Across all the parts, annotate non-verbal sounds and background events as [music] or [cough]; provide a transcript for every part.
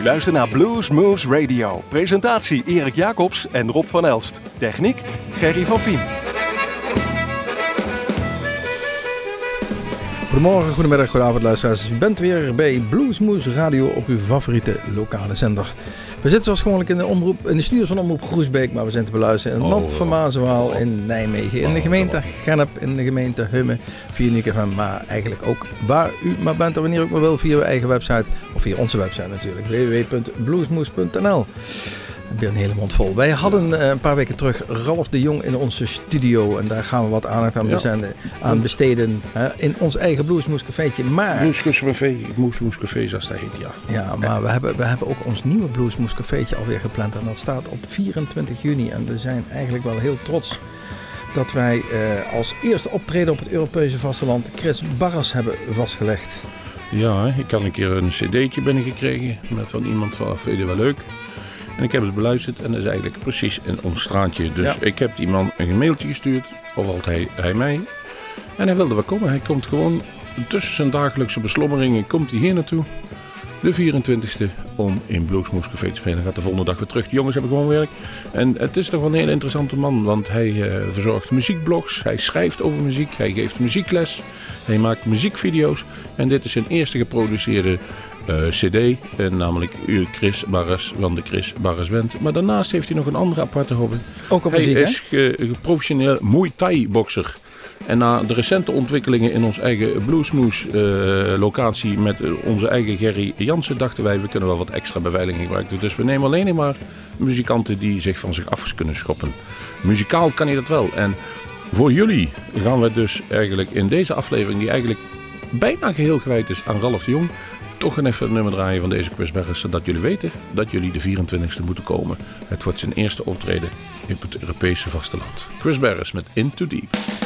U luistert naar Blues Moose Radio. Presentatie Erik Jacobs en Rob van Elst. Techniek Gerry van Vien. Goedemorgen, goedemiddag, goedenavond luisteraars. U bent weer bij Bluesmoose Radio op uw favoriete lokale zender. We zitten zoals gewoonlijk in de, omroep, in de studios van Omroep Groesbeek, maar we zijn te beluisteren in het land van Mazenwaal in Nijmegen. In de gemeente Gennep, in de gemeente Hummen, via van, maar eigenlijk ook waar u maar bent en wanneer u ook maar wil via uw eigen website, of via onze website natuurlijk, www.bluesmoose.nl. Weer een hele mond vol. Wij hadden eh, een paar weken terug Ralf de Jong in onze studio. En daar gaan we wat aandacht aan, Ja. aan besteden. in ons eigen Bluesmoes cafeetje. Maar, Moeskuscafé, Moesmoescafé zoals dat heet, ja. ja, maar we, hebben, we hebben ook ons nieuwe Bluesmoes cafeetje alweer gepland. En dat staat op 24 juni. En we zijn eigenlijk wel heel trots dat wij eh, als eerste optreden op het Europese vasteland Chris Barras hebben vastgelegd. Ja, ik had een keer een cd'tje binnengekregen met van iemand van, vind je wel leuk? En ik heb het beluisterd en dat is eigenlijk precies in ons straatje. Dus Ja. ik heb die man een mailtje gestuurd, of altijd hij, hij mij. En hij wilde wel komen. Hij komt gewoon tussen zijn dagelijkse beslommeringen, komt hij hier naartoe. De 24e om in Bluesmoes Café te spelen. Hij gaat de volgende dag weer terug. De jongens hebben gewoon werk. En het is toch wel een hele interessante man. Want hij eh, verzorgt muziekblogs. Hij schrijft over muziek. Hij geeft muziekles. Hij maakt muziekvideo's. En dit is zijn eerste geproduceerde cd. eh, namelijk Chris Barres van de Chris Barres Band. Maar daarnaast heeft hij nog een andere aparte hobby. Ook op Hij muziek, hè? is ge- ge- professioneel Muay Thai bokser. En na de recente ontwikkelingen in ons eigen Bluesmoes eh, locatie met eh, onze eigen Gerry Jansen dachten wij we kunnen wel wat extra beveiliging gebruiken. Dus we nemen alleen maar muzikanten die zich van zich af kunnen schoppen. Muzikaal kan hij dat wel. En voor jullie gaan we dus eigenlijk in deze aflevering die eigenlijk bijna geheel gewijd is aan Ralf de Jong. Toch een even een nummer draaien van deze quizbaggers, zodat jullie weten dat jullie de 24e moeten komen. Het wordt zijn eerste optreden in het Europese vasteland. Chris Barris met Into Deep.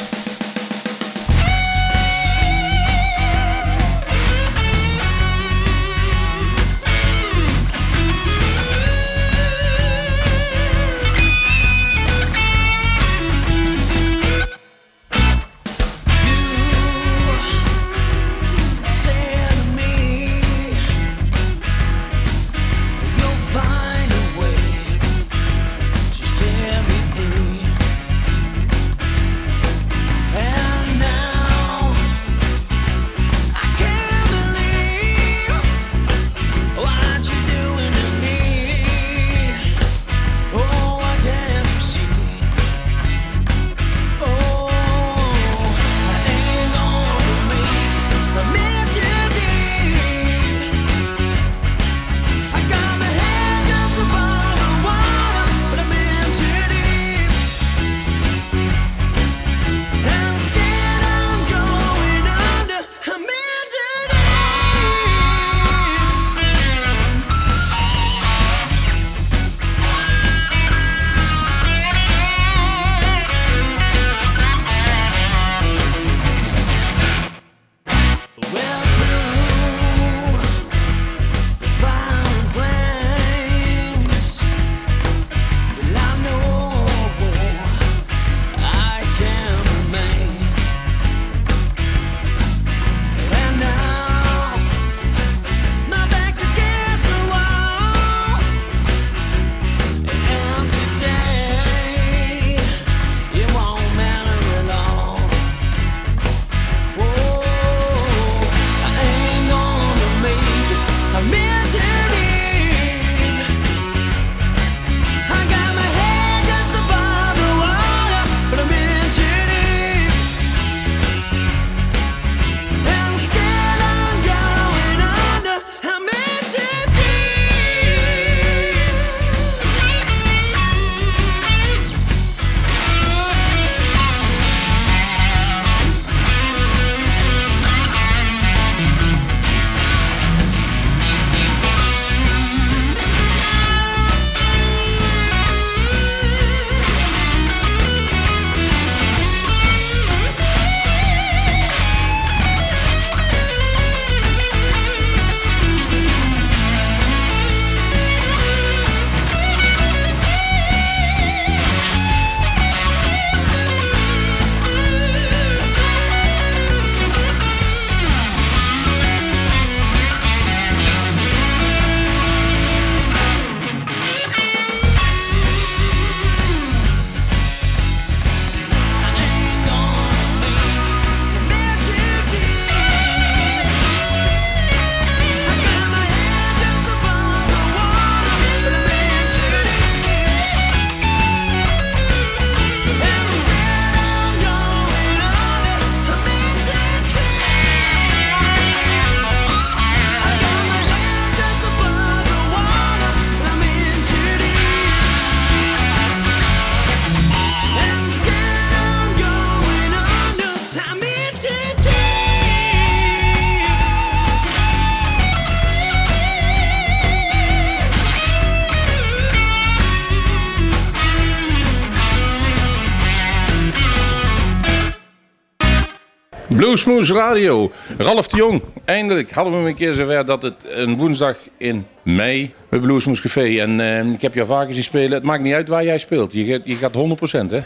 Bluesmoes Radio. Ralf de Jong. Eindelijk hadden we hem een keer zover dat het een woensdag in mei bij Bluesmoes Café. En uh, ik heb je vaker zien spelen. Het maakt niet uit waar jij speelt. Je, gaat, je gaat 100% hè?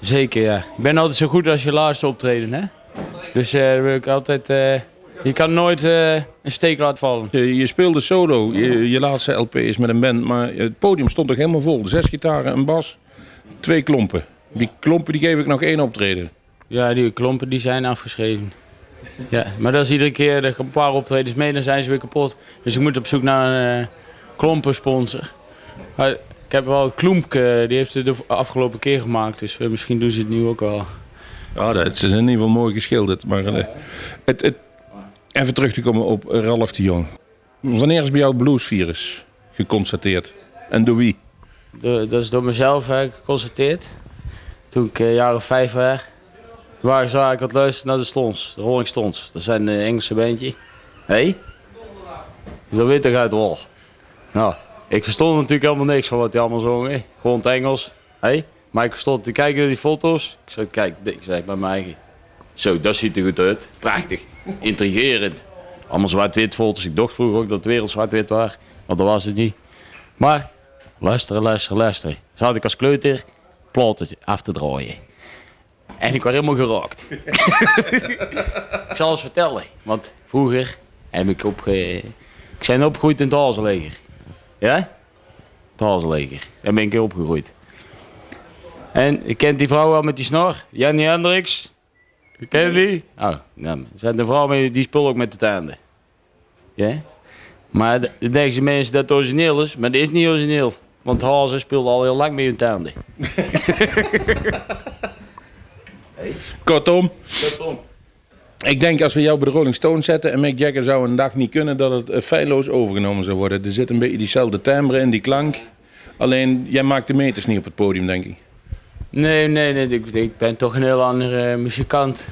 Zeker ja. Ik ben altijd zo goed als je laatste optreden hè. Dus uh, wil ik altijd... Uh, je kan nooit uh, een steek laten vallen. Je, je speelde solo. Je, je, laatste LP is met een band. Maar het podium stond toch helemaal vol. Zes gitaren, een bas, twee klompen. Die klompen die geef ik nog één optreden. Ja, die klompen die zijn afgeschreven. Ja, maar dat is iedere keer dat een paar optredens mee, dan zijn ze weer kapot. Dus ik moet op zoek naar een uh, klompensponsor. Maar ik heb wel het Kloempke, die heeft het de afgelopen keer gemaakt. Dus uh, misschien doen ze het nu ook wel. Ja, dat is in ieder geval mooi geschilderd. Maar uh, het, het, even terug te komen op Ralf de Jong. Wanneer is bij jou het bluesvirus geconstateerd? En door wie? Dat is door mezelf geconstateerd. Toen ik jaren vijf was. Waar ik had luisteren naar de Stones, de Rolling Stones. Dat zijn een Engelse bandje. Hé? Hey? Is dat weet toch uit wol? Nou, ik verstond natuurlijk helemaal niks van wat die allemaal zongen. Gewoon het Engels. Hé? Hey? Maar ik stond te kijken naar die foto's. Ik zei, kijk, ik zei bij mij. Zo, dat ziet er goed uit. Prachtig. Intrigerend. Allemaal zwart-wit foto's. Ik dacht vroeger ook dat de wereld zwart-wit was. Maar dat was het niet. Maar, luisteren, luisteren, luisteren. Zat ik als kleuter platen af te draaien. En ik was helemaal geraakt. [laughs] ik zal eens vertellen. Want vroeger heb ik opge... Ik ben opgegroeid in het Hazenleger. Ja? Het Hazenleger. Daar ben ik opgegroeid. En ik ken die vrouw wel met die snor. Jenny Hendricks. Ken je die? Oh, nou, zijn de vrouw mee, die speelt ook met de tanden. Ja? Maar dan denken ze mensen dat het origineel is, maar dat is niet origineel. Want Hazen speelt al heel lang met hun tanden. [laughs] Kortom. Kortom. Ik denk als we jou bij de Rolling Stones zetten en Mick Jagger zou een dag niet kunnen, dat het uh, feilloos overgenomen zou worden. Er zit een beetje diezelfde timbre in, die klank. Alleen, jij maakt de meters niet op het podium, denk ik. Nee, nee, nee. Ik, ik ben toch een heel andere uh, muzikant.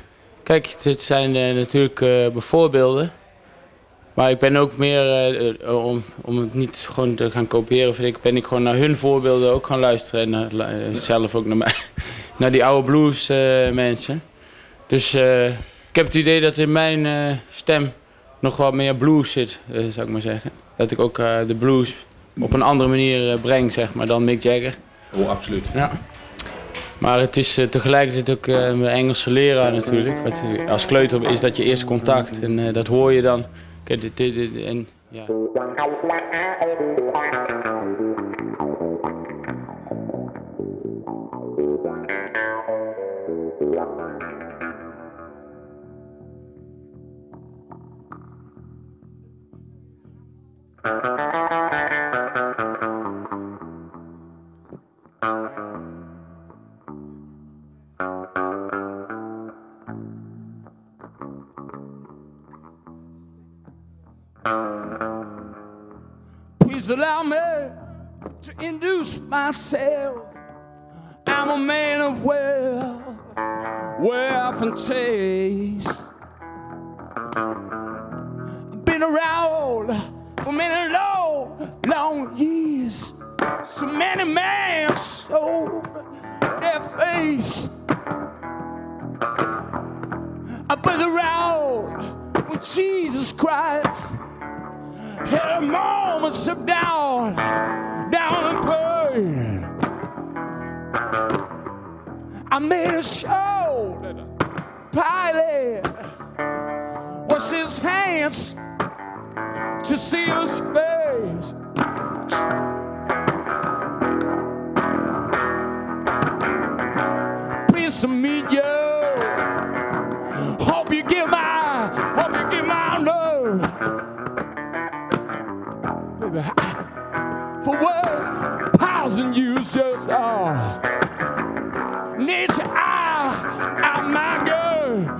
Kijk, dit zijn uh, natuurlijk uh, bijvoorbeelden. Maar ik ben ook meer, om, om het niet gewoon te gaan kopiëren, vind ik, ben ik gewoon naar hun voorbeelden ook gaan luisteren. En zelf ook naar, mij, naar die oude blues mensen. Dus ik heb het idee dat in mijn uh, stem nog wat meer blues zit, zou ik maar zeggen. Dat ik ook de blues op een andere manier breng, zeg maar, dan Mick Jagger. Oh, absoluut. Ja. Maar het is tegelijkertijd ook mijn Engelse leraar natuurlijk. Wat, als kleuter is dat je eerste contact en dat hoor je dan. Kijk, dit, dit, dit, en, ja. Please allow me to induce myself. I'm a man of wealth, wealth and taste. So many men sold their face. I've been around with Jesus Christ. Had a moment of down, down in pain. I made a show that Pilate was his hands to see his face. Pleased to meet you. Hope you give my, hope you give my love. Baby, I, for words, powers and uses are. Nature, I, I'm my girl.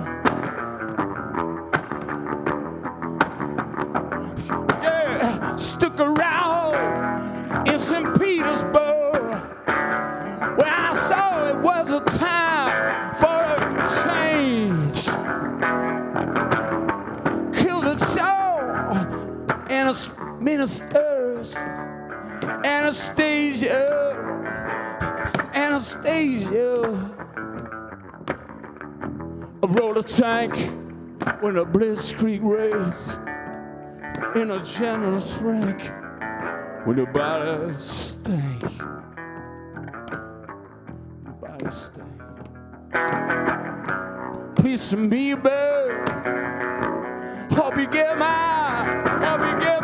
stuck around in St. Petersburg where I saw it was a time a ministers, Anastasia, Anastasia. a roller tank when a blitzkrieg race in a generous rank when the body stank. The body stank. Of me, babe. Hope you get mine. Hope you get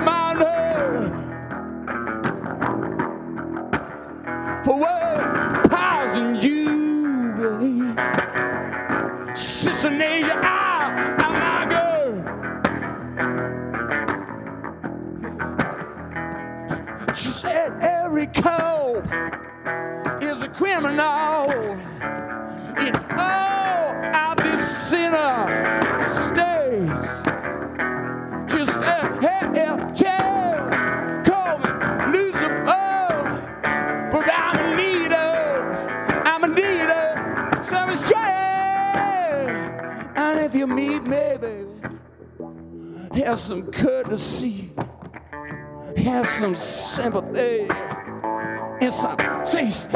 have some courtesy, have some sympathy, and some taste.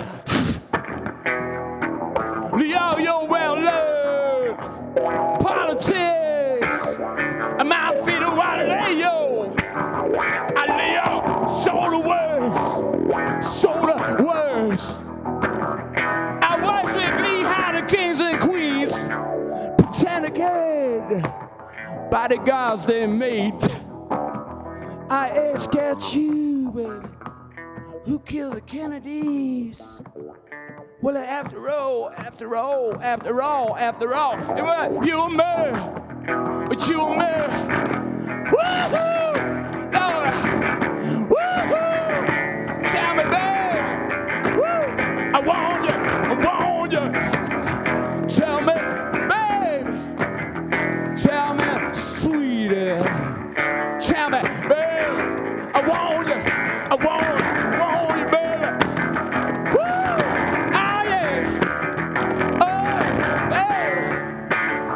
By the gods they made. I ask at you, baby, who killed the Kennedys? Well, after all, after all, after all, after all, it was you and me, but you and me. Woohoo! Lord,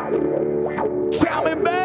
Tell me, babe.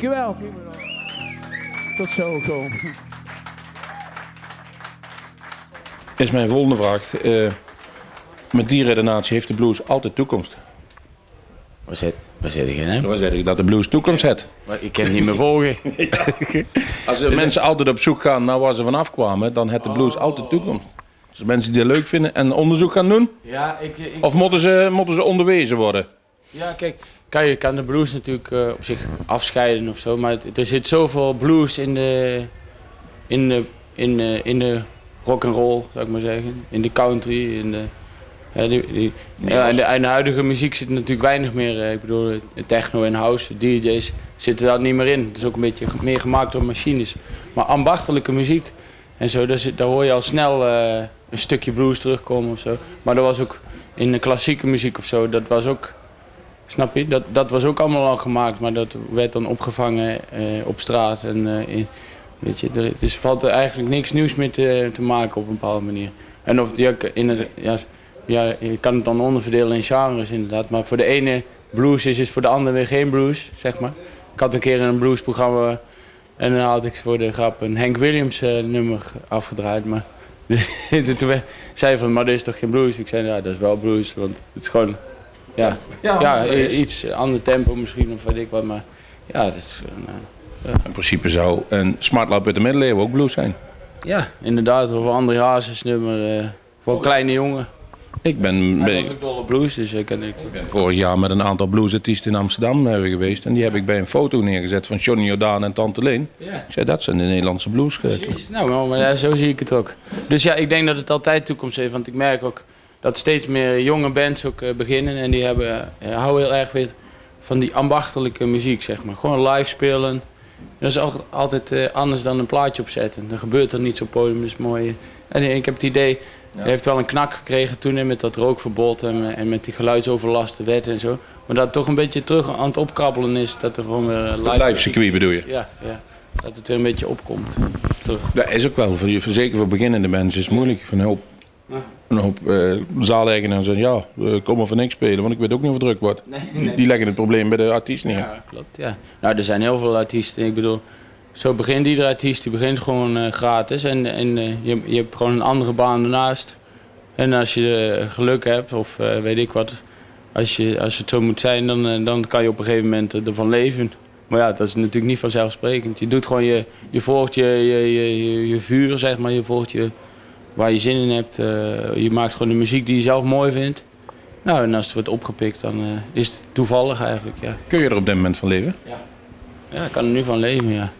Dankjewel. Tot zo. Is mijn volgende vraag. eh, met die redenatie heeft de blues altijd toekomst. Waar zit, waar zit ik hè? Dat de blues toekomst heeft. Maar ik kan het niet meer volgen. [laughs] Als de mensen altijd op zoek gaan naar waar ze vanaf kwamen, dan heeft de blues altijd toekomst. Dus mensen die dat leuk vinden en onderzoek gaan doen, Ja, ik, ik, of moeten ze, moeten ze onderwezen worden? Ja, kijk, kan je kan de blues natuurlijk eh, op zich afscheiden of zo, maar het- er zit zoveel blues in de, in de, in de, in de rock and roll, zou ik maar zeggen, in de country, in de, ja, die, die, ja, in de, in de huidige muziek zit natuurlijk weinig meer. eh, ik bedoel, techno en house, DJ's zitten daar niet meer in. Het is ook een beetje meer gemaakt door machines. Maar ambachtelijke muziek en zo, daar, zit, daar hoor je al snel eh, een stukje blues terugkomen of zo. Maar dat was ook in de klassieke muziek of zo, dat was ook Snap je? Dat, dat was ook allemaal al gemaakt, maar dat werd dan opgevangen eh, op straat. En, eh, in, weet je, er, dus valt er eigenlijk niks nieuws meer te, te maken op een bepaalde manier. En of ja, in het, ja, ja, je kan het dan onderverdelen in genres inderdaad. Maar voor de ene blues is, is voor de ander weer geen blues, zeg maar. Ik had een keer een bluesprogramma en dan had ik voor de grap een Hank Williams eh, nummer afgedraaid. Maar [laughs] toen zei van, maar dit is toch geen blues? Ik zei, ja, dat is wel blues, want het is gewoon Ja, ja, iets ander tempo misschien of weet ik wat, maar ja, dat is een, eh, In principe zou een smartlap uit de middeleeuwen ook blues zijn. ja, inderdaad, of André Hazes nummer eh, voor een kleine jongen. Ik ben, Hij ben- was ook dol op blues, dus ik ken ik. vorig jaar met een aantal bluesartiesten in Amsterdam eh, geweest. En die heb ik bij een foto neergezet van Johnny Jordaan en Tante Leen. Ja. Ik zei, dat zijn de Nederlandse blues. Precies. Nou, maar, maar ja, zo zie ik het ook. Dus ja, ik denk dat het altijd toekomst heeft. Want ik merk ook dat steeds meer jonge bands ook eh, beginnen. En die hebben, eh, houden heel erg weer van die ambachtelijke muziek, zeg maar. Gewoon live spelen. Dat is ook altijd eh, anders dan een plaatje opzetten. Dan gebeurt er niet op podium, is mooi. En ik heb het idee, hij heeft wel een knak gekregen toen met dat rookverbod en, en met die geluidsoverlast, de wet en zo. Maar dat het toch een beetje terug aan het opkrabbelen is, dat er gewoon weer Het live circuit bedoel je? Ja, ja, dat het weer een beetje opkomt. Terug. Dat is ook wel, voor, je- zeker voor beginnende mensen is het moeilijk. Hoop, Ja. Een hoop eh zaaleigenaren zeggen, ja, eh, kom maar voor niks spelen, want ik weet ook niet of het druk wordt. Nee, Die leggen het probleem bij de artiest neer. Ja, klopt, ja. Nou, er zijn heel veel artiesten. Ik bedoel, zo begint iedere artiest, die begint gewoon eh, gratis. En, en je, je hebt gewoon een andere baan ernaast. En als je geluk hebt, of weet ik wat, als, je, als het zo moet zijn, dan, dan kan je op een gegeven moment ervan leven. Maar ja, dat is natuurlijk niet vanzelfsprekend. Je doet gewoon je, je volgt je, je, je, je, je vuur, zeg maar. Je volgt je, waar je zin in hebt. eh, je maakt gewoon de muziek die je zelf mooi vindt. Nou, en als het wordt opgepikt, dan eh, is het toevallig eigenlijk, ja. Kun je er op dit moment van leven? Ja, ik kan er nu van leven, ja.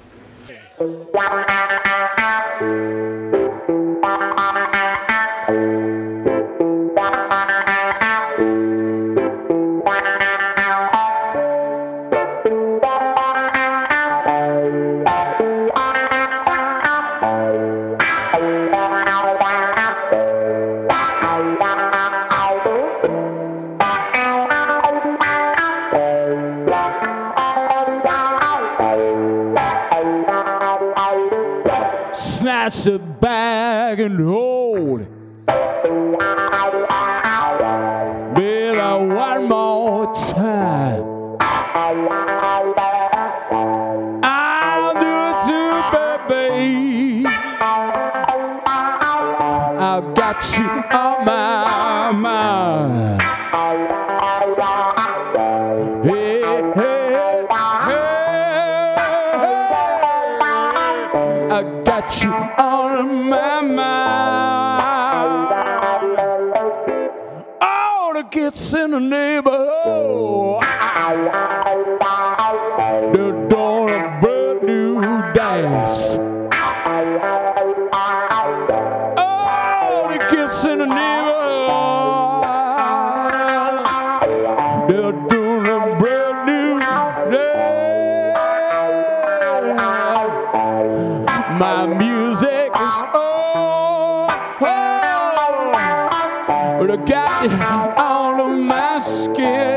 your neighbor. Oh, the doing a brand new dance. Oh, the in the brand new dance. My music is oh, oh, the guy. Yeah.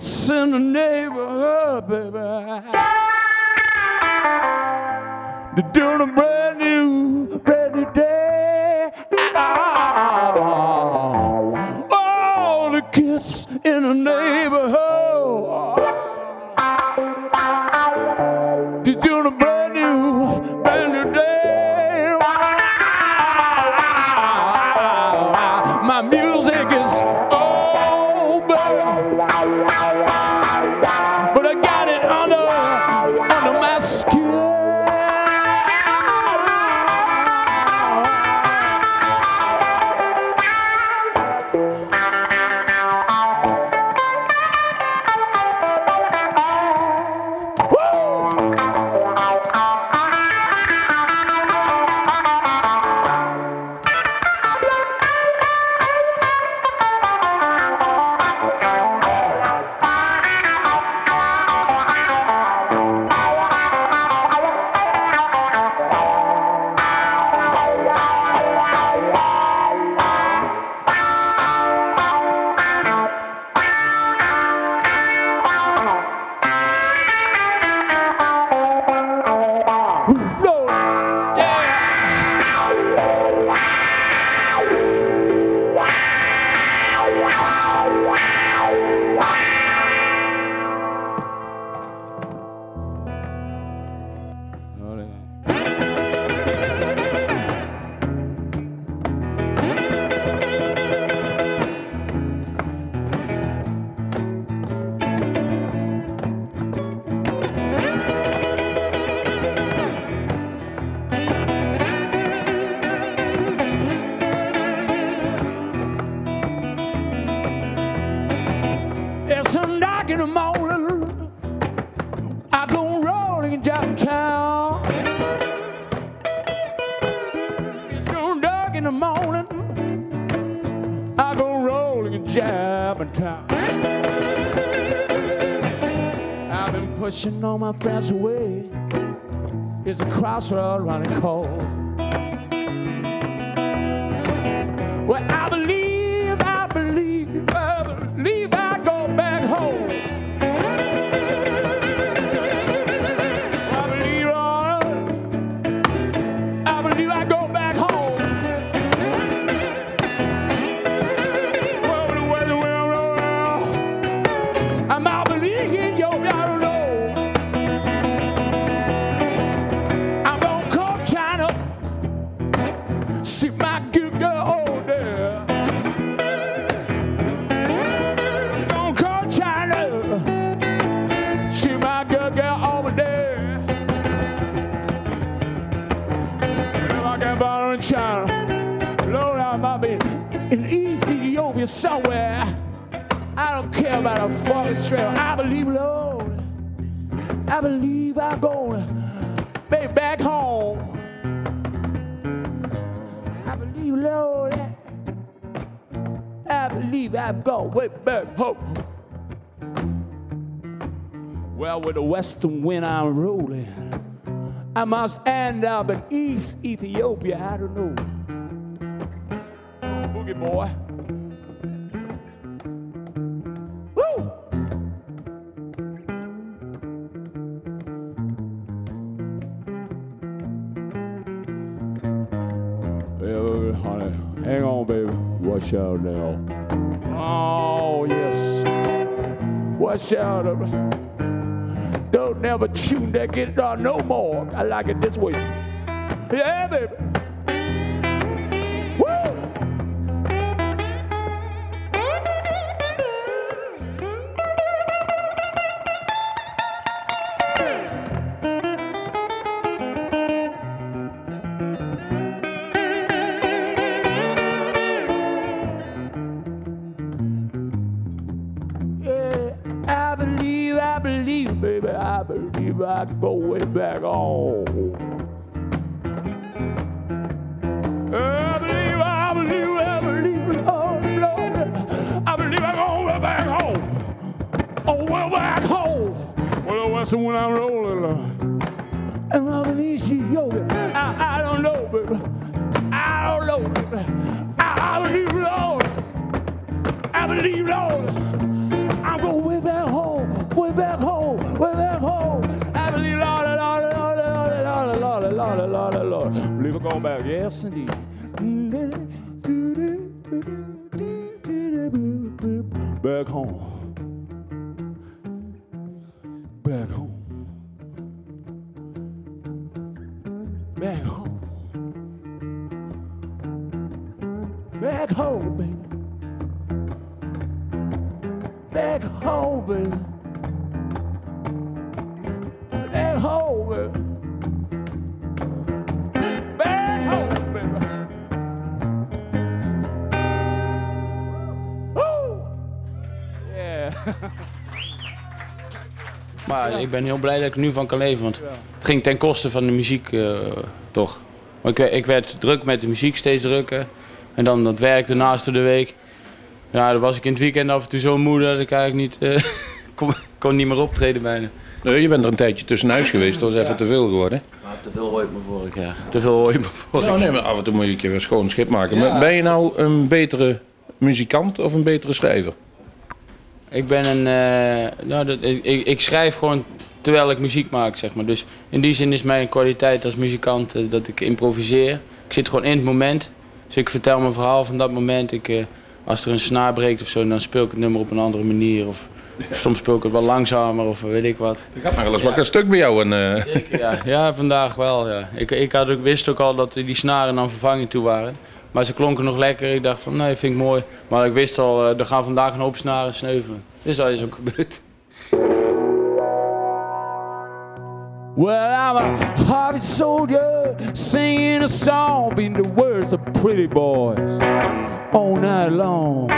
It's in the neighborhood, baby. They're doing a brand new my friends away. It's a crossroad running cold. Well, with the western wind I'm rolling, I must end up in East Ethiopia. I don't know. Boogie boy. Woo! Yeah, honey, hang on, baby. Watch out now. Oh, yes. Watch out never tune that guitar no more. I like it this way. Yeah, baby. Back home, baby. Back home, baby. Back home, baby. Back home, baby. Woo! Yeah. [laughs] Maar ik ben heel blij dat ik er nu van kan leven, want het ging ten koste van de muziek, eh, toch. Maar ik, ik werd druk met de muziek, steeds drukker. En dan dat werk daarnaast door de week. Ja, dan was ik in het weekend af en toe zo moe dat ik eigenlijk niet, eh, [laughs] kon, kon niet meer optreden bijna. Nee, je bent er een tijdje tussenuit geweest, dat was even te veel geworden. Maar te veel hooi me vorig jaar. Te veel hooi me vorig Nou, nee, maar af en toe moet je een keer weer schoon schip maken. Maar ben je nou een betere muzikant of een betere schrijver? Ik ben een. eh, nou, dat, ik, ik, ik schrijf gewoon terwijl ik muziek maak, zeg maar. Dus in die zin is mijn kwaliteit als muzikant eh, dat ik improviseer. Ik zit gewoon in het moment. Dus ik vertel mijn verhaal van dat moment. Ik, eh, als er een snaar breekt of zo, dan speel ik het nummer op een andere manier. Of soms speel ik het wel langzamer of weet ik wat. Er gaat nog wel eens wat een stuk bij jou. En, eh, Ja, ja vandaag wel. Ja. Ik, ik had ook, wist ook al dat die snaren dan vervanging toe waren. Maar ze klonken nog lekker. Ik dacht van nee, vind ik mooi. Maar ik wist al, eh, er gaan vandaag een hoop snaren sneuvelen. Dus dat is ook gebeurd. Well, I'm a hobby soldier singing a song, being the words of pretty boys all night long.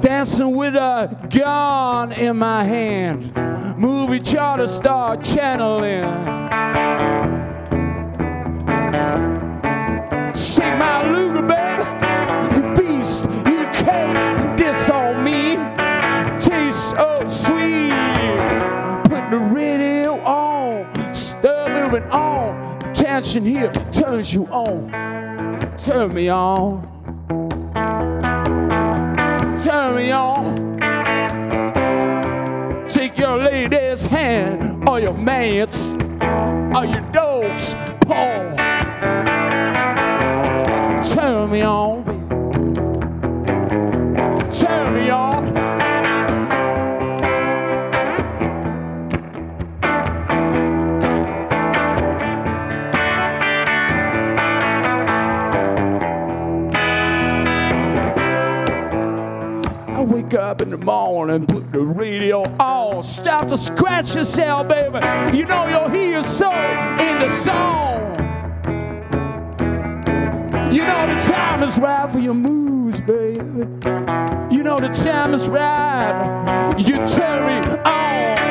Dancing with a gun in my hand, movie charter star channeling. Shake my Luger, baby, so sweet. Put the radio on, start moving on. Tension here turns you on. Turn me on. Turn me on. Take your lady's hand or your man's or your dog's paw. Turn me on. Turn me on. Wake up in the morning, put the radio on, stop to scratch yourself, baby. You know you'll hear your soul in the song. You know the time is right for your moves, baby. You know the time is right. You turn it on.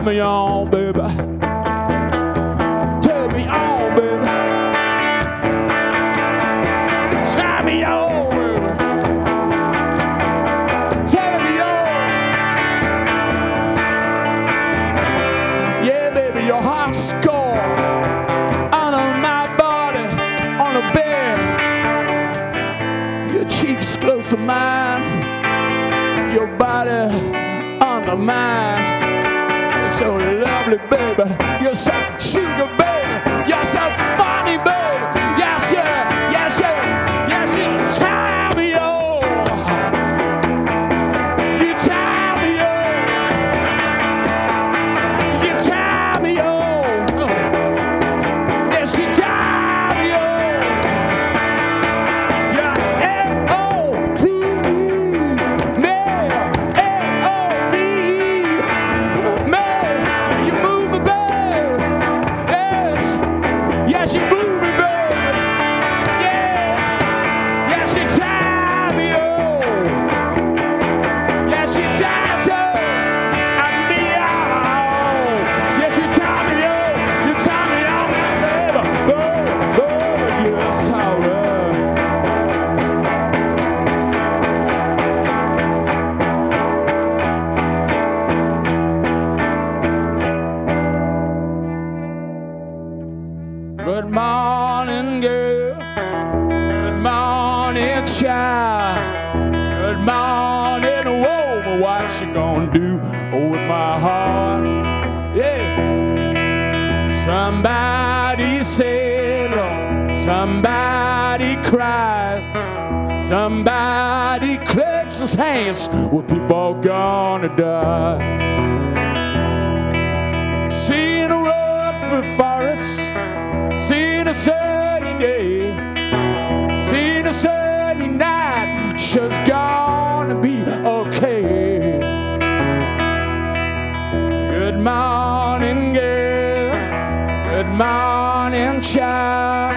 On. Turn me on, baby. Turn me on, baby. Turn me on, baby. Turn me on. Yeah, baby, your heart's score under my body on a bed. Your cheeks close to mine, your body under mine. So lovely, baby. You're so sugar, baby. His hands. People gonna die. Seen a road through forest, seen a sunny day, seen a sunny night. She's gonna be okay. Good morning, girl. Good morning, child.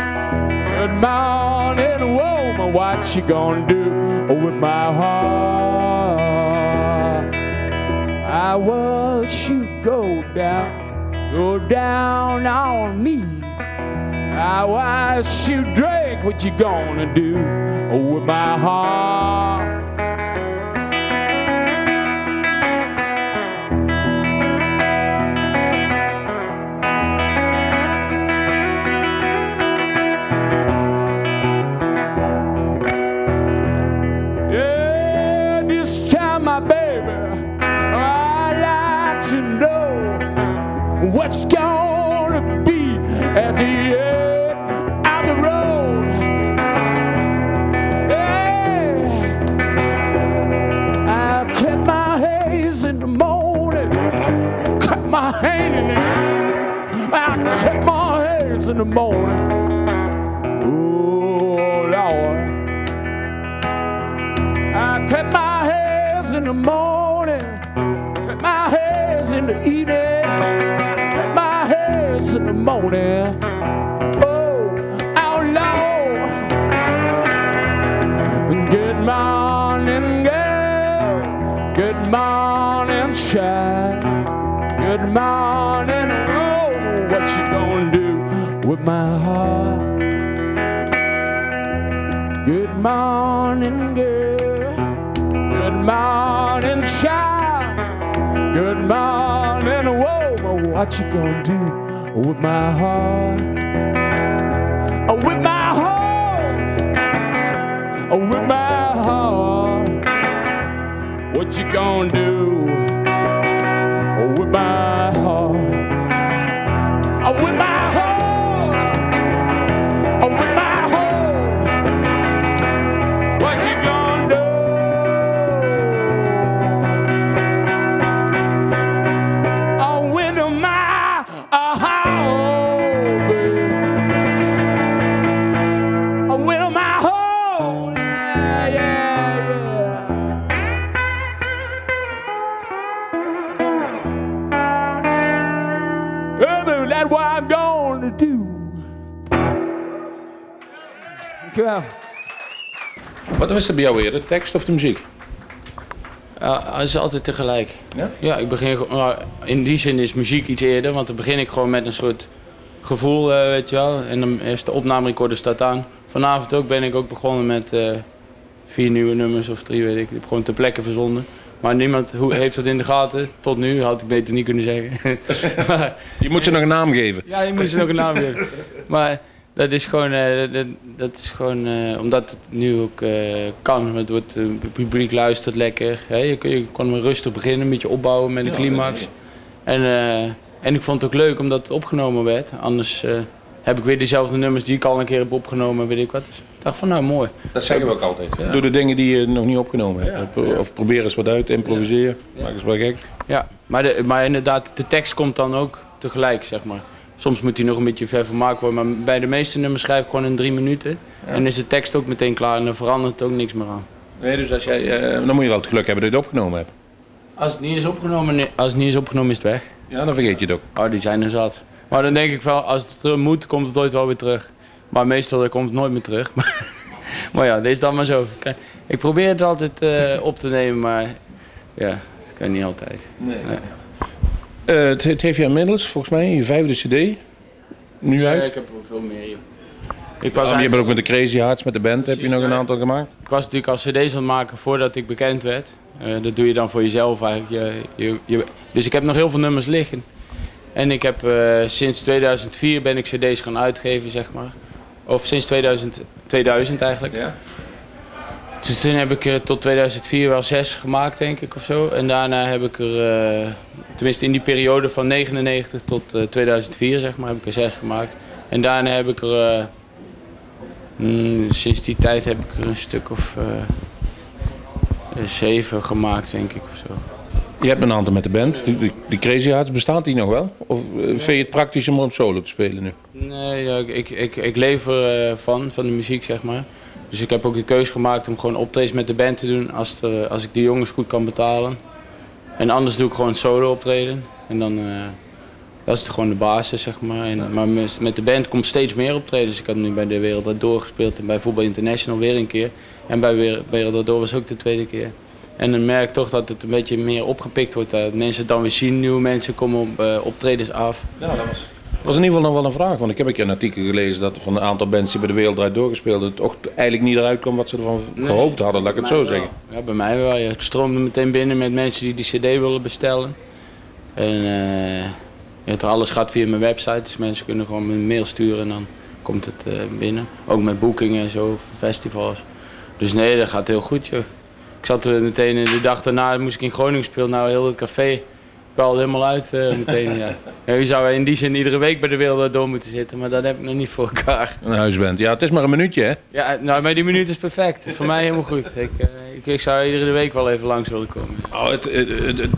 Good morning, woman. What you gonna do Oh, with my heart? I watch you go down, go down on me. I watch you drink. What you gonna do oh, with my heart? In the morning. My heart? Good morning, girl. Good morning, child. Good morning, woman. What you gonna do with my heart? Oh, with my heart. Oh, with my heart. What you gonna do Dankjewel. Wat was er bij jou weer, de tekst of de muziek? Het is altijd tegelijk. Ja? Ja, ik begin gewoon- nou, in die zin is muziek iets eerder, want dan begin ik gewoon met een soort gevoel, eh, weet je wel. En dan is de opnamerecorder staat aan. Vanavond ook ben ik ook begonnen met eh, vier nieuwe nummers of drie, weet ik. Ik heb gewoon ter plekke verzonden. Maar niemand hoe, heeft dat in de gaten. Tot nu had ik beter niet kunnen zeggen. maar, [laughs] Je moet ze nog een naam geven. ja, je moet ze nog een naam geven. Maar dat is gewoon, eh, dat, dat is gewoon eh, omdat het nu ook eh, kan. Het, wordt, het publiek luistert lekker. Hè? Je, kun- je kan maar rustig beginnen, een beetje opbouwen met een Ja, climax. En, eh, en ik vond het ook leuk omdat het opgenomen werd. Anders eh, heb ik weer dezelfde nummers die ik al een keer heb opgenomen, weet ik wat. Dus ik dacht van nou mooi. Dat zeggen we ook altijd. Ja. Doe de dingen die je nog niet opgenomen hebt. Ja. Of- Of probeer eens wat uit. Ja. Maak eens wat gek. Ja, maar, de, maar inderdaad, de tekst komt dan ook tegelijk, zeg maar. Soms moet die nog een beetje ver vermaakt worden, maar bij de meeste nummers schrijf ik gewoon in drie minuten. En is de tekst ook meteen klaar en dan verandert het ook niks meer aan. Nee, dus als jij, eh, dan moet je wel het geluk hebben dat je het opgenomen hebt. Als het niet is opgenomen, nee, als het niet is opgenomen is het weg. Ja, dan vergeet je het ook. Oh, die zijn er zat. Maar dan denk ik wel, als het er moet, komt het ooit wel weer terug. Maar meestal komt het nooit meer terug. [laughs] Maar, maar ja, deze is dan maar zo. Ik probeer het altijd eh, op te nemen, maar ja, dat kan niet altijd. Nee. Eh, het, het heeft je inmiddels, volgens mij, je vijfde cd. Nu uit. Ja, ik heb er veel meer, joh. Ik Ja, was, je hebt eigenlijk- ook met de Crazy Hearts, met de band, heb je nog een aantal gemaakt. ik was natuurlijk al cd's aan het maken voordat ik bekend werd. Eh, dat doe je dan voor jezelf eigenlijk. Je, je, je- dus ik heb nog heel veel nummers liggen. En ik heb eh, sinds 2004 ben ik cd's gaan uitgeven, zeg maar. Of sinds 2000, 2000 eigenlijk. Ja. Dus toen heb ik er tot 2004 wel zes gemaakt, denk ik, of zo. En daarna heb ik er, eh, tenminste in die periode van 99 tot eh, 2004, zeg maar, heb ik er zes gemaakt. En daarna heb ik er, eh, mm, sinds die tijd heb ik er een stuk of eh, eh, zeven gemaakt, denk ik, of zo. Je hebt een aantal met de band. Die, die, die Crazy Hearts, bestaat die nog wel? Of eh, vind je het praktisch om op solo te spelen nu? Nee, ja, ik, ik, ik leef er eh, van, van de muziek zeg maar. Dus ik heb ook de keuze gemaakt om gewoon optredens met de band te doen als, als ik de jongens goed kan betalen. En anders doe ik gewoon solo optreden. En dan, eh, dat is gewoon de basis zeg maar. En, maar met de band komt steeds meer optreden. Dus ik had nu bij de Wereld Draait Door gespeeld en bij Voetbal International weer een keer. En bij Wereld Door was ook de tweede keer. En dan merk ik toch dat het een beetje meer opgepikt wordt. Dat mensen dan weer zien, nieuwe mensen komen op eh, optredens af. Ja, dat was... Dat was in ieder geval nog wel een vraag, want ik heb een artikel gelezen dat van een aantal bands die bij de Wereld Draait doorgespeeld het toch eigenlijk niet eruit kwam wat ze ervan Nee, gehoopt hadden, laat ik het zo zeggen. Ja, bij mij wel. Ja. Ik stroomde meteen binnen met mensen die die cd willen bestellen. En eh, ja, het- alles gaat via mijn website, dus mensen kunnen gewoon een mail sturen en dan komt het eh, binnen. Ook met boekingen en zo, festivals. Dus nee, dat gaat heel goed joh. Ik zat er meteen in de dag daarna, moest ik in Groningen spelen, nou heel het café. Belde helemaal uit eh, meteen, ja. [laughs] ja. Je zou in die zin iedere week bij de wereld door moeten zitten, maar dat heb ik nog niet voor elkaar. Een huisband. Ja, het is maar een minuutje, hè? Ja, nou, maar die minuut is perfect. Voor mij helemaal goed. Ik, eh, ik, ik zou iedere week wel even langs willen komen. Nou, het, het, het- het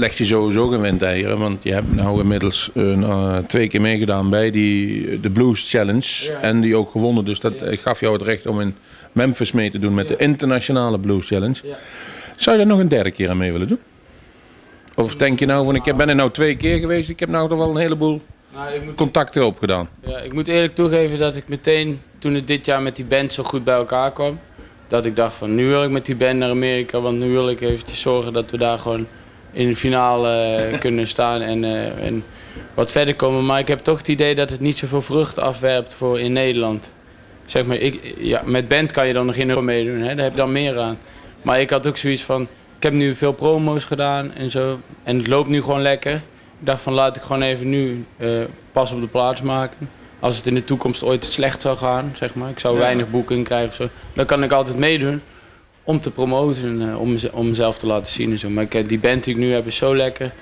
legt je sowieso gewend eieren, want je hebt nou inmiddels eh, nou, twee keer meegedaan bij die, de Blues Challenge. Ja. En die ook gewonnen, dus dat eh, gaf jou het recht om in Memphis mee te doen met de internationale Blues Challenge. Ja. Zou je daar nog een derde keer aan mee willen doen? Of denk je nou van, ik ben er nou twee keer geweest, ik heb nou toch wel een heleboel Nou, ik, moet, contacten opgedaan. ja, ik moet eerlijk toegeven dat ik meteen, toen het dit jaar met die band zo goed bij elkaar kwam, dat ik dacht van nu wil ik met die band naar Amerika, want nu wil ik eventjes zorgen dat we daar gewoon in de finale eh, [laughs] kunnen staan en, eh, en wat verder komen. Maar ik heb toch het idee dat het niet zoveel vruchten afwerpt voor in Nederland. Zeg maar, ik, ja, met band kan je dan nog in Euro meedoen, hè? daar heb je dan meer aan. Maar ik had ook zoiets van, ik heb nu veel promo's gedaan en zo. En het loopt nu gewoon lekker. Ik dacht van laat ik gewoon even nu eh, pas op de plaats maken. Als het in de toekomst ooit slecht zou gaan, zeg maar. Ik zou weinig boeking krijgen of zo. Dan kan ik altijd meedoen om te promoten, eh, om, om mezelf te laten zien en zo. Maar ik, heb- die band die ik nu heb is zo lekker.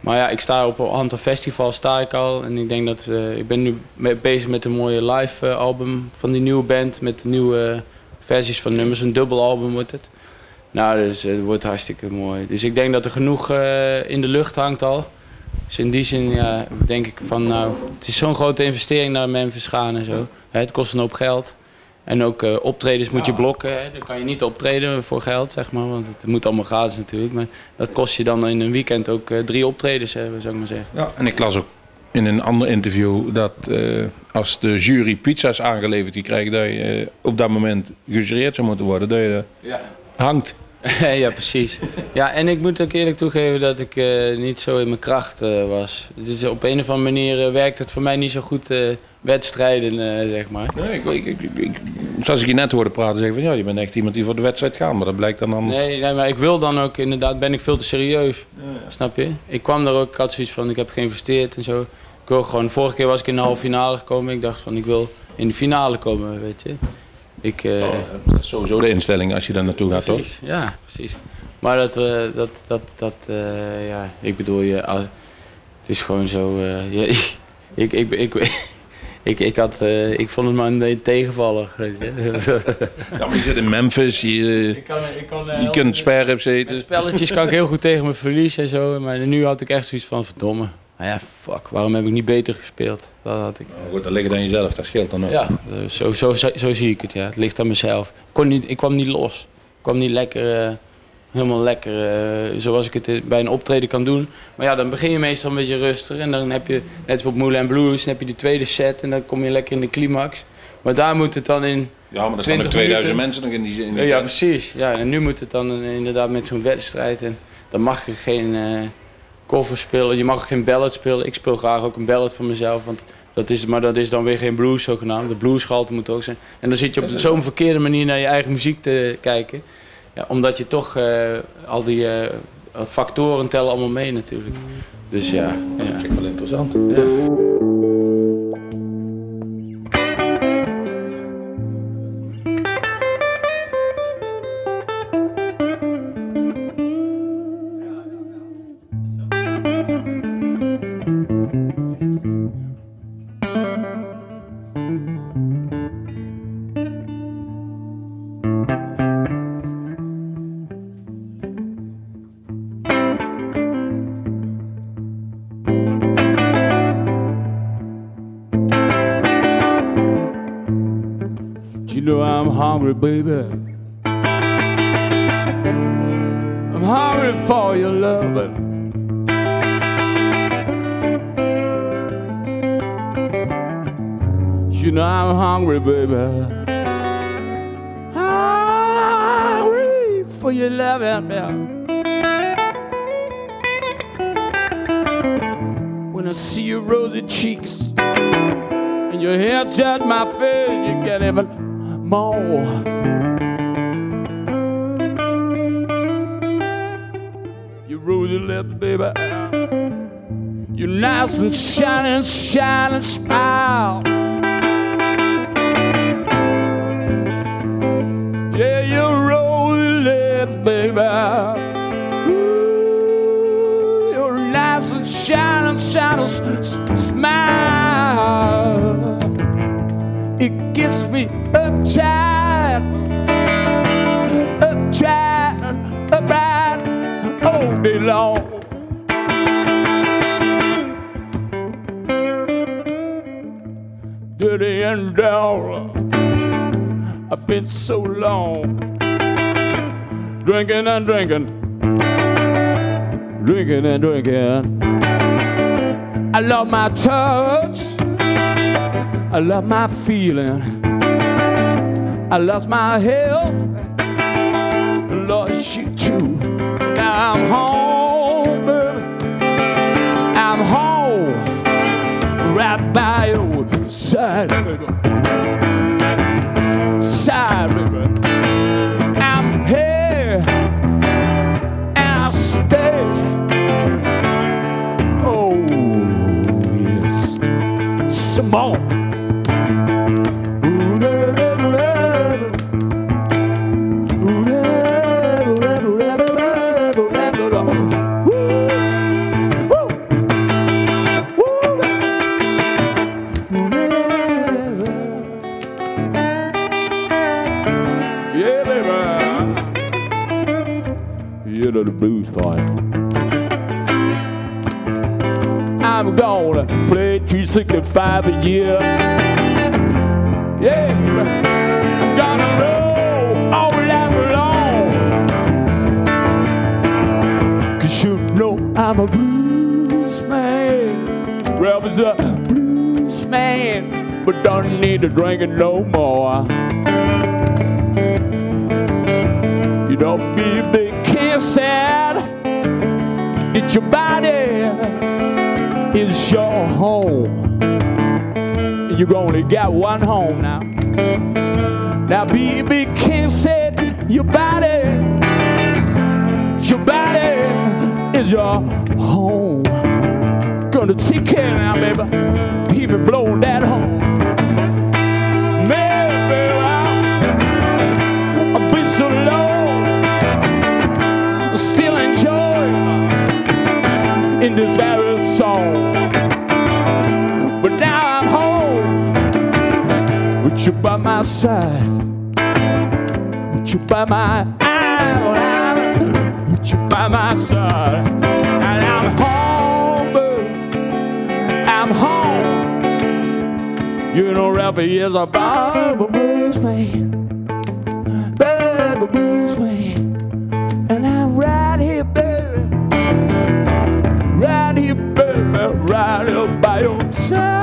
Maar ja, ik sta op een aantal festivals sta ik al. En ik denk dat, eh, ik ben nu bezig met een mooie live eh, album van die nieuwe band. Met nieuwe versies van nummers. Een dubbel album wordt het. Nou, dus het wordt hartstikke mooi. Dus ik denk dat er genoeg eh, in de lucht hangt al. Dus in die zin ja, denk ik van nou, het is zo'n grote investering naar Memphis gaan en zo. Hè, het kost een hoop geld. En ook eh, optredens moet je blokken. Hè. Dan kan je niet optreden voor geld, zeg maar. Want het moet allemaal gratis natuurlijk. Maar dat kost je dan in een weekend ook eh, drie optredens hebben, zou ik maar zeggen. Ja, en ik las ook in een ander interview dat eh, als de jury pizza's aangeleverd die krijgt, dat je eh, op dat moment gejureerd zou moeten worden, dat je Ja. Hangt. [laughs] ja, precies. Ja, en ik moet ook eerlijk toegeven dat ik eh, niet zo in mijn kracht eh, was. Dus op een of andere manier eh, werkt het voor mij niet zo goed wedstrijden, zeg maar. Nee, ik, ik, ik, ik- zoals ik je net hoorde praten, zeg van ja, je bent echt iemand die voor de wedstrijd gaat, maar dat blijkt dan dan. Nee, nee, maar ik wil dan ook inderdaad, ben ik veel te serieus. Snap je? Ik kwam er ook, ik had zoiets van, ik heb geïnvesteerd en zo. Ik wil gewoon, vorige keer was ik in de halve finale gekomen. Ik dacht van, ik wil in de finale komen, weet je. Ik, Oh, dat is sowieso de instelling als je daar naartoe gaat, toch? Precies, ja, precies. Maar dat, eh, dat, dat, dat eh, ja, ik bedoel, je, het is gewoon zo, eh, je, [laughs] ik, ik, ik, [laughs] ik, ik, had, eh, ik vond het maar een tegenvaller. weet je. [laughs] Ja, maar je zit in Memphis, je, ik kan, ik kan, je kunt sperrips Met eten. spelletjes kan ik heel goed tegen mijn verlies en zo, maar nu had ik echt zoiets van, verdomme. Nou ja, fuck, waarom heb ik niet beter gespeeld? Dat had ik. Nou goed, dat ligt aan jezelf, dat scheelt dan ook. Ja, zo, zo, zo, zo zie ik het, ja. Het ligt aan mezelf. Ik, kon niet, ik kwam niet los. Ik kwam niet lekker, eh, helemaal lekker, eh, zoals ik het eh, bij een optreden kan doen. Maar ja, dan begin je meestal een beetje rustig. En dan heb je, net als op Moulin Blues, dan heb je die tweede set en dan kom je lekker in de climax. Maar daar moet het dan in... Ja, maar er staan 20 2000 minuten. mensen nog in die in die Ja, tent. precies. Ja, en nu moet het dan inderdaad met zo'n wedstrijd. En dan mag je geen cover spelen. Je mag ook geen ballad spelen. Ik speel graag ook een ballad van mezelf. Want dat is, maar dat is dan weer geen blues zogenaamd. De bluesgehalte moet ook zijn. En dan zit je op zo'n verkeerde manier naar je eigen muziek te kijken. Ja, omdat je toch eh, al die eh, factoren tellen allemaal mee natuurlijk. Dus ja. Dat ja. vind ik wel interessant. ja. Hungry, baby. I'm hungry for your loving. You know I'm hungry, baby. Hungry for your loving. Yeah. When I see your rosy cheeks and your hair touch my face, you can't even nice and shining, shining smile. Yeah, your rosy lips, baby. Ooh, your nice and smile. It gets me uptight, Down. I've been so long drinking and drinking, drinking and drinking. I love my touch, I love my feeling, I lost my health, lost you too. Now I'm home, baby. I'm home, right by your side, side, 365 a year. Yeah. I'm gonna roll all night long. Cause you know I'm a blues man. Ralph is a blues man, but don't need to drink it no more. You don't be a big sad. It's your body, it's your home. You only got one home now. Now B.B. king said your body, your body is your home. Gonna take care now, baby. Keep me blowing that home. Maybe I've been so low, still enjoying in this very song. With you by my side, with you by my with you by my side, and I'm home, baby. I'm home. You know, Ralphie is a Bible blues man. Baby blues man. And I'm right here, baby. Right here, baby. Right here by your side.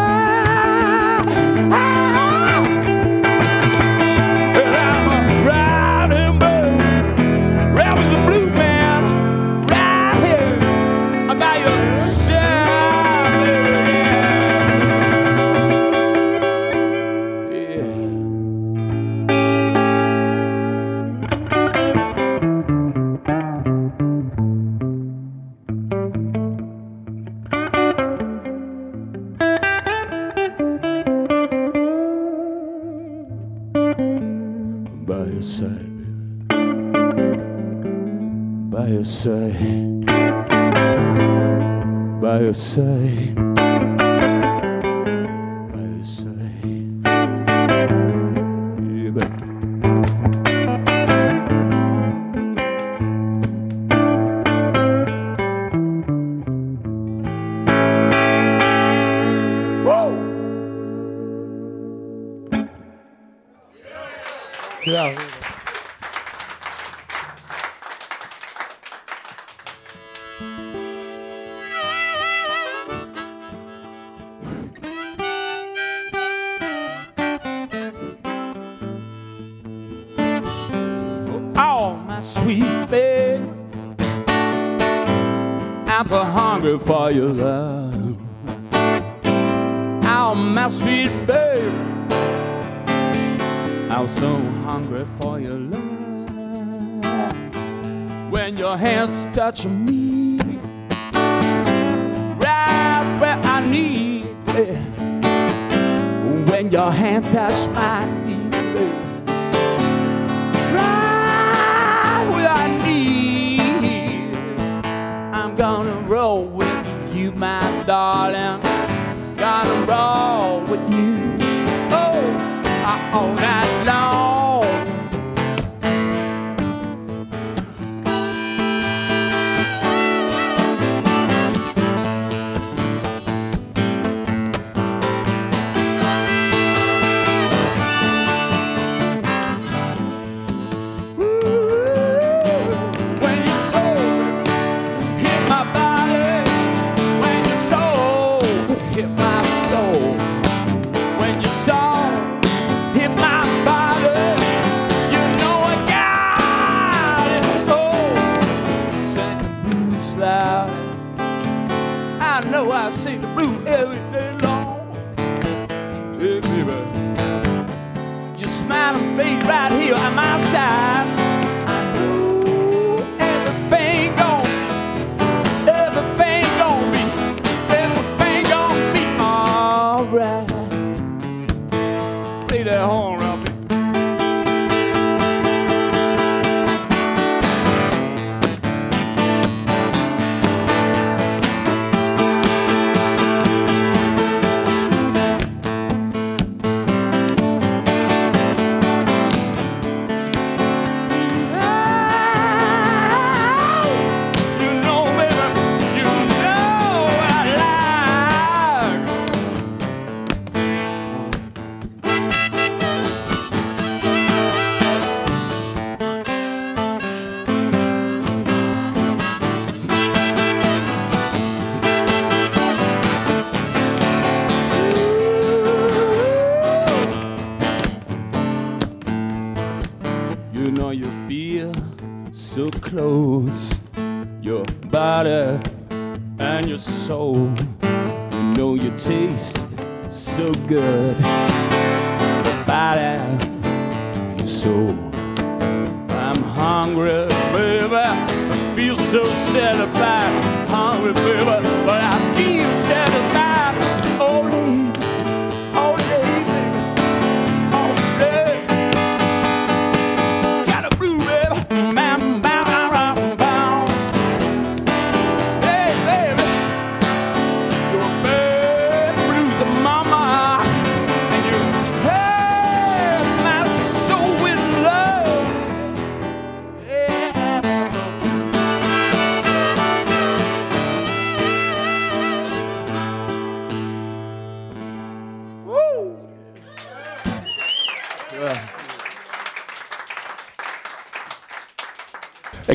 My sweet babe. I'm so hungry for your love. Oh, my sweet babe. I'm so hungry for your love. When your hands touch me, right where I need it. When your hand touch my knee, roll with you, my darling. Gonna roll with you.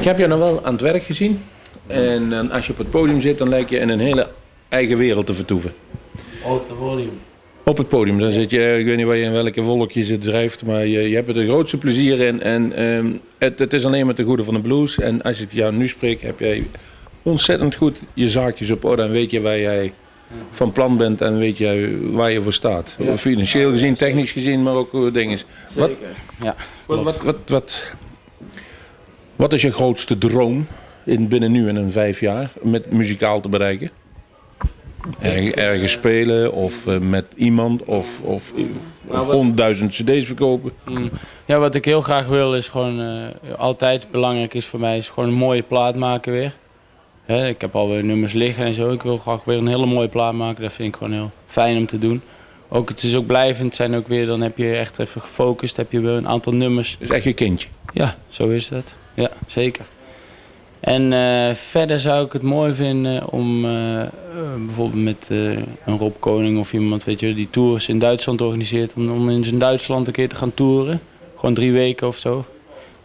Ik heb je nog wel aan het werk gezien. En eh, als je op het podium zit, dan lijkt je in een hele eigen wereld te vertoeven. Op het podium. Op het podium, dan zit je, ik weet niet waar je in welke wolk je zit drijft, maar je, je hebt er de grootste plezier in. En ehm, het, het is alleen maar ten goede van de blues. En als ik jou nu spreek, heb jij ontzettend goed je zaakjes op orde en weet je waar jij van plan bent en weet je waar je voor staat. Financieel gezien, technisch gezien, maar ook dingen. Wat, Ja, wat, wat, wat, wat, wat is je grootste droom in, binnen nu en een vijf jaar met muzikaal te bereiken? Erg, ergens spelen of eh, met iemand of, of, of honderdduizend cd's verkopen. Mm. Ja, wat ik heel graag wil is gewoon, eh, altijd belangrijk is voor mij, is gewoon een mooie plaat maken weer. Hè, ik heb alweer nummers liggen en zo. Ik wil graag weer een hele mooie plaat maken. Dat vind ik gewoon heel fijn om te doen. Ook, het is ook blijvend, zijn ook weer, dan heb je echt even gefocust, heb je weer een aantal nummers. Dus echt je kindje. Ja, zo is dat. Ja, zeker. En eh, verder zou ik het mooi vinden om eh, eh, bijvoorbeeld met een Rob Koning of iemand, weet je, die tours in Duitsland organiseert, om, om in Duitsland een keer te gaan toeren. Gewoon drie weken of zo.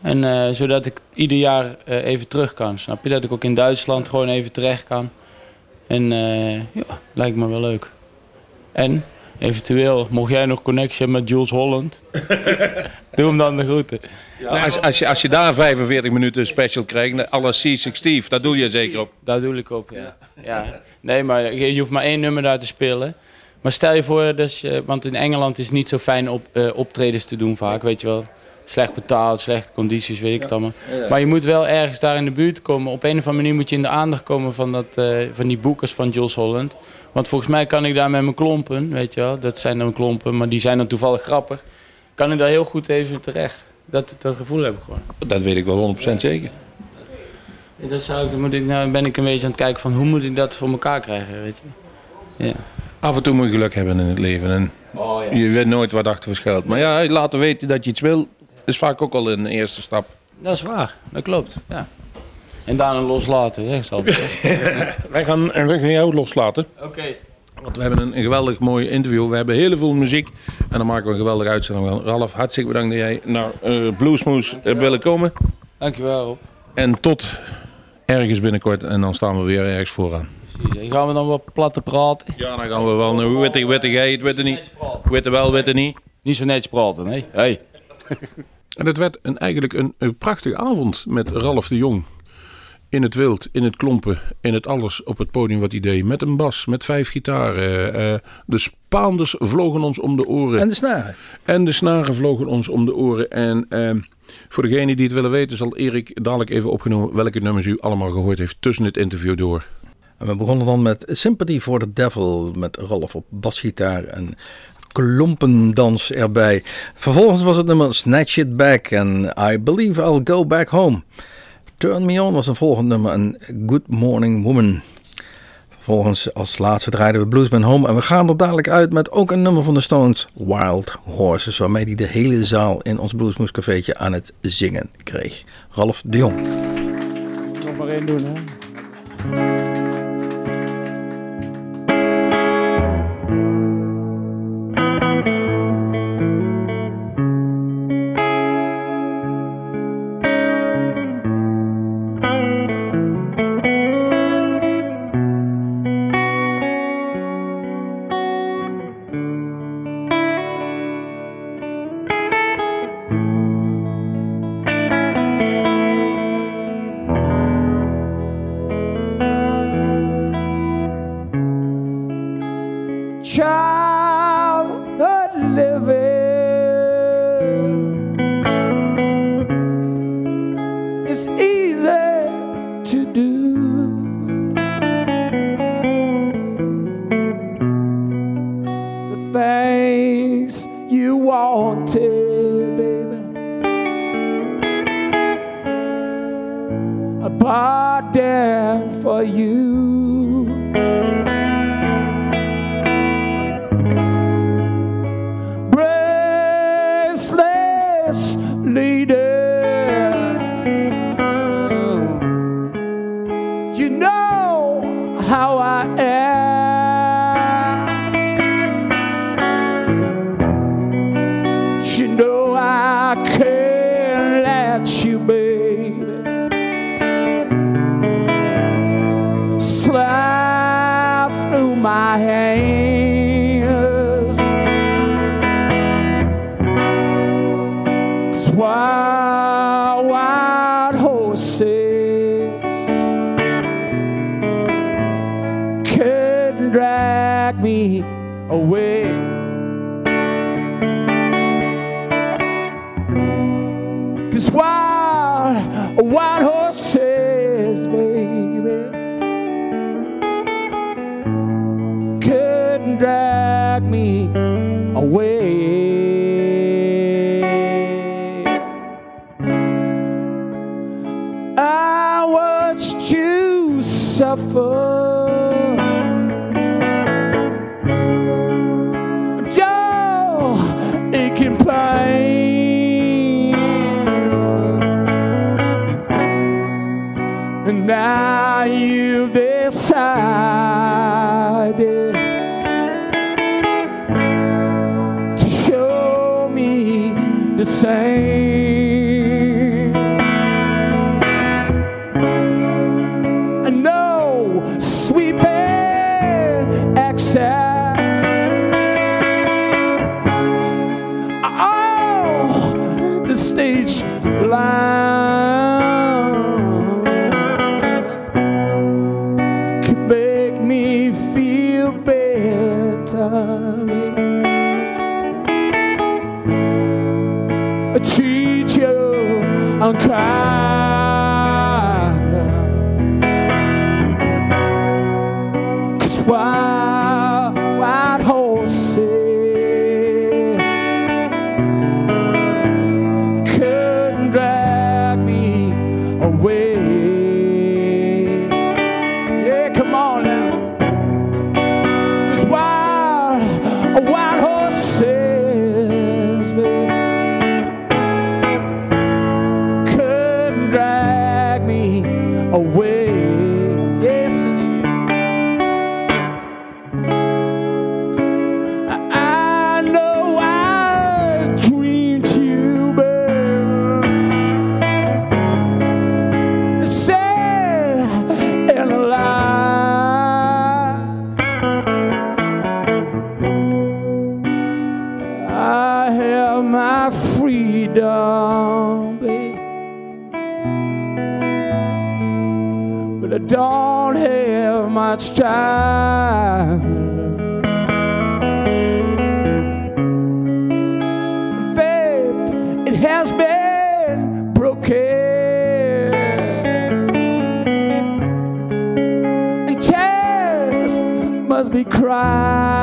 En zodat ik ieder jaar even terug kan. Snap je? Dat ik ook in Duitsland gewoon even terecht kan. En ja, lijkt me wel leuk. En eventueel, mocht jij nog connectie hebben met Jules Holland, [laughs] doe hem dan de groeten. Nou, als, als, je, als je daar 45 minuten special krijgt, alle C60, dat doe je zeker op. Daar doe ik op, ja. ja. Nee, maar je, hoeft maar één nummer daar te spelen. Maar stel je voor, dus, want in Engeland is het niet zo fijn op, eh, optredens te doen vaak, weet je wel. Slecht betaald, slechte condities, weet ik het allemaal. Maar je moet wel ergens daar in de buurt komen. Op een of andere manier moet je in de aandacht komen van, dat, eh, van die boekers van Jules Holland. Want volgens mij kan ik daar met mijn klompen, weet je wel. Dat zijn dan klompen, maar die zijn dan toevallig grappig. Kan ik daar heel goed even terecht. Dat, dat gevoel heb ik gewoon. Dat weet ik wel 100% zeker. Ja, Dat zou ik, moet ik, nou ben ik een beetje aan het kijken van hoe moet ik dat voor elkaar krijgen, weet je. Ja. Af en toe moet je geluk hebben in het leven en Oh ja. je weet nooit wat achter verschuilt. Maar ja, laten weten dat je iets wil, is vaak ook al een eerste stap. Dat is waar, dat klopt. Ja. En daarna loslaten, zeg ze. [laughs] Wij gaan, gaan jou loslaten. Oké. Want we hebben een, een geweldig mooi interview. We hebben heel veel muziek. En dan maken we een geweldige uitzending van. Ralf, hartstikke bedankt dat jij naar eh Bluesmoes hebt willen komen. Dankjewel. En tot ergens binnenkort. En dan staan we weer ergens vooraan. Precies. En gaan we dan wat platte praten? Ja, dan gaan we wel. Nou, witte, witte jij het, witte niet. Witte wel, witte niet. Niet zo netjes praten, nee. Hey. [laughs] En het werd een, eigenlijk een, een prachtige avond met Ralf de Jong. In het wild, in het klompen, in het alles op het podium wat hij deed. Met een bas, met vijf gitaren. eh, de Spaanders vlogen ons om de oren. En de snaren. En de snaren vlogen ons om de oren. En ehm, voor degenen die het willen weten, zal Erik dadelijk even opgenomen welke nummers u allemaal gehoord heeft tussen het interview door. En we begonnen dan met Sympathy for the Devil met Rolf op basgitaar en klompendans erbij. Vervolgens was het nummer Snatch It Back en I Believe I'll Go Back Home. Turn Me On was een volgend nummer en Good Morning Woman. Vervolgens als laatste draaiden we Bluesman Home en we gaan er dadelijk uit met ook een nummer van de Stones, Wild Horses, waarmee die de hele zaal in ons Bluesmoes cafeetje aan het zingen kreeg. Ralf de Jong. Nog maar één doen, hè? Childhood living And now you've decided to show me the same. cry. much time. Faith, it has been broken. And tears must be cried.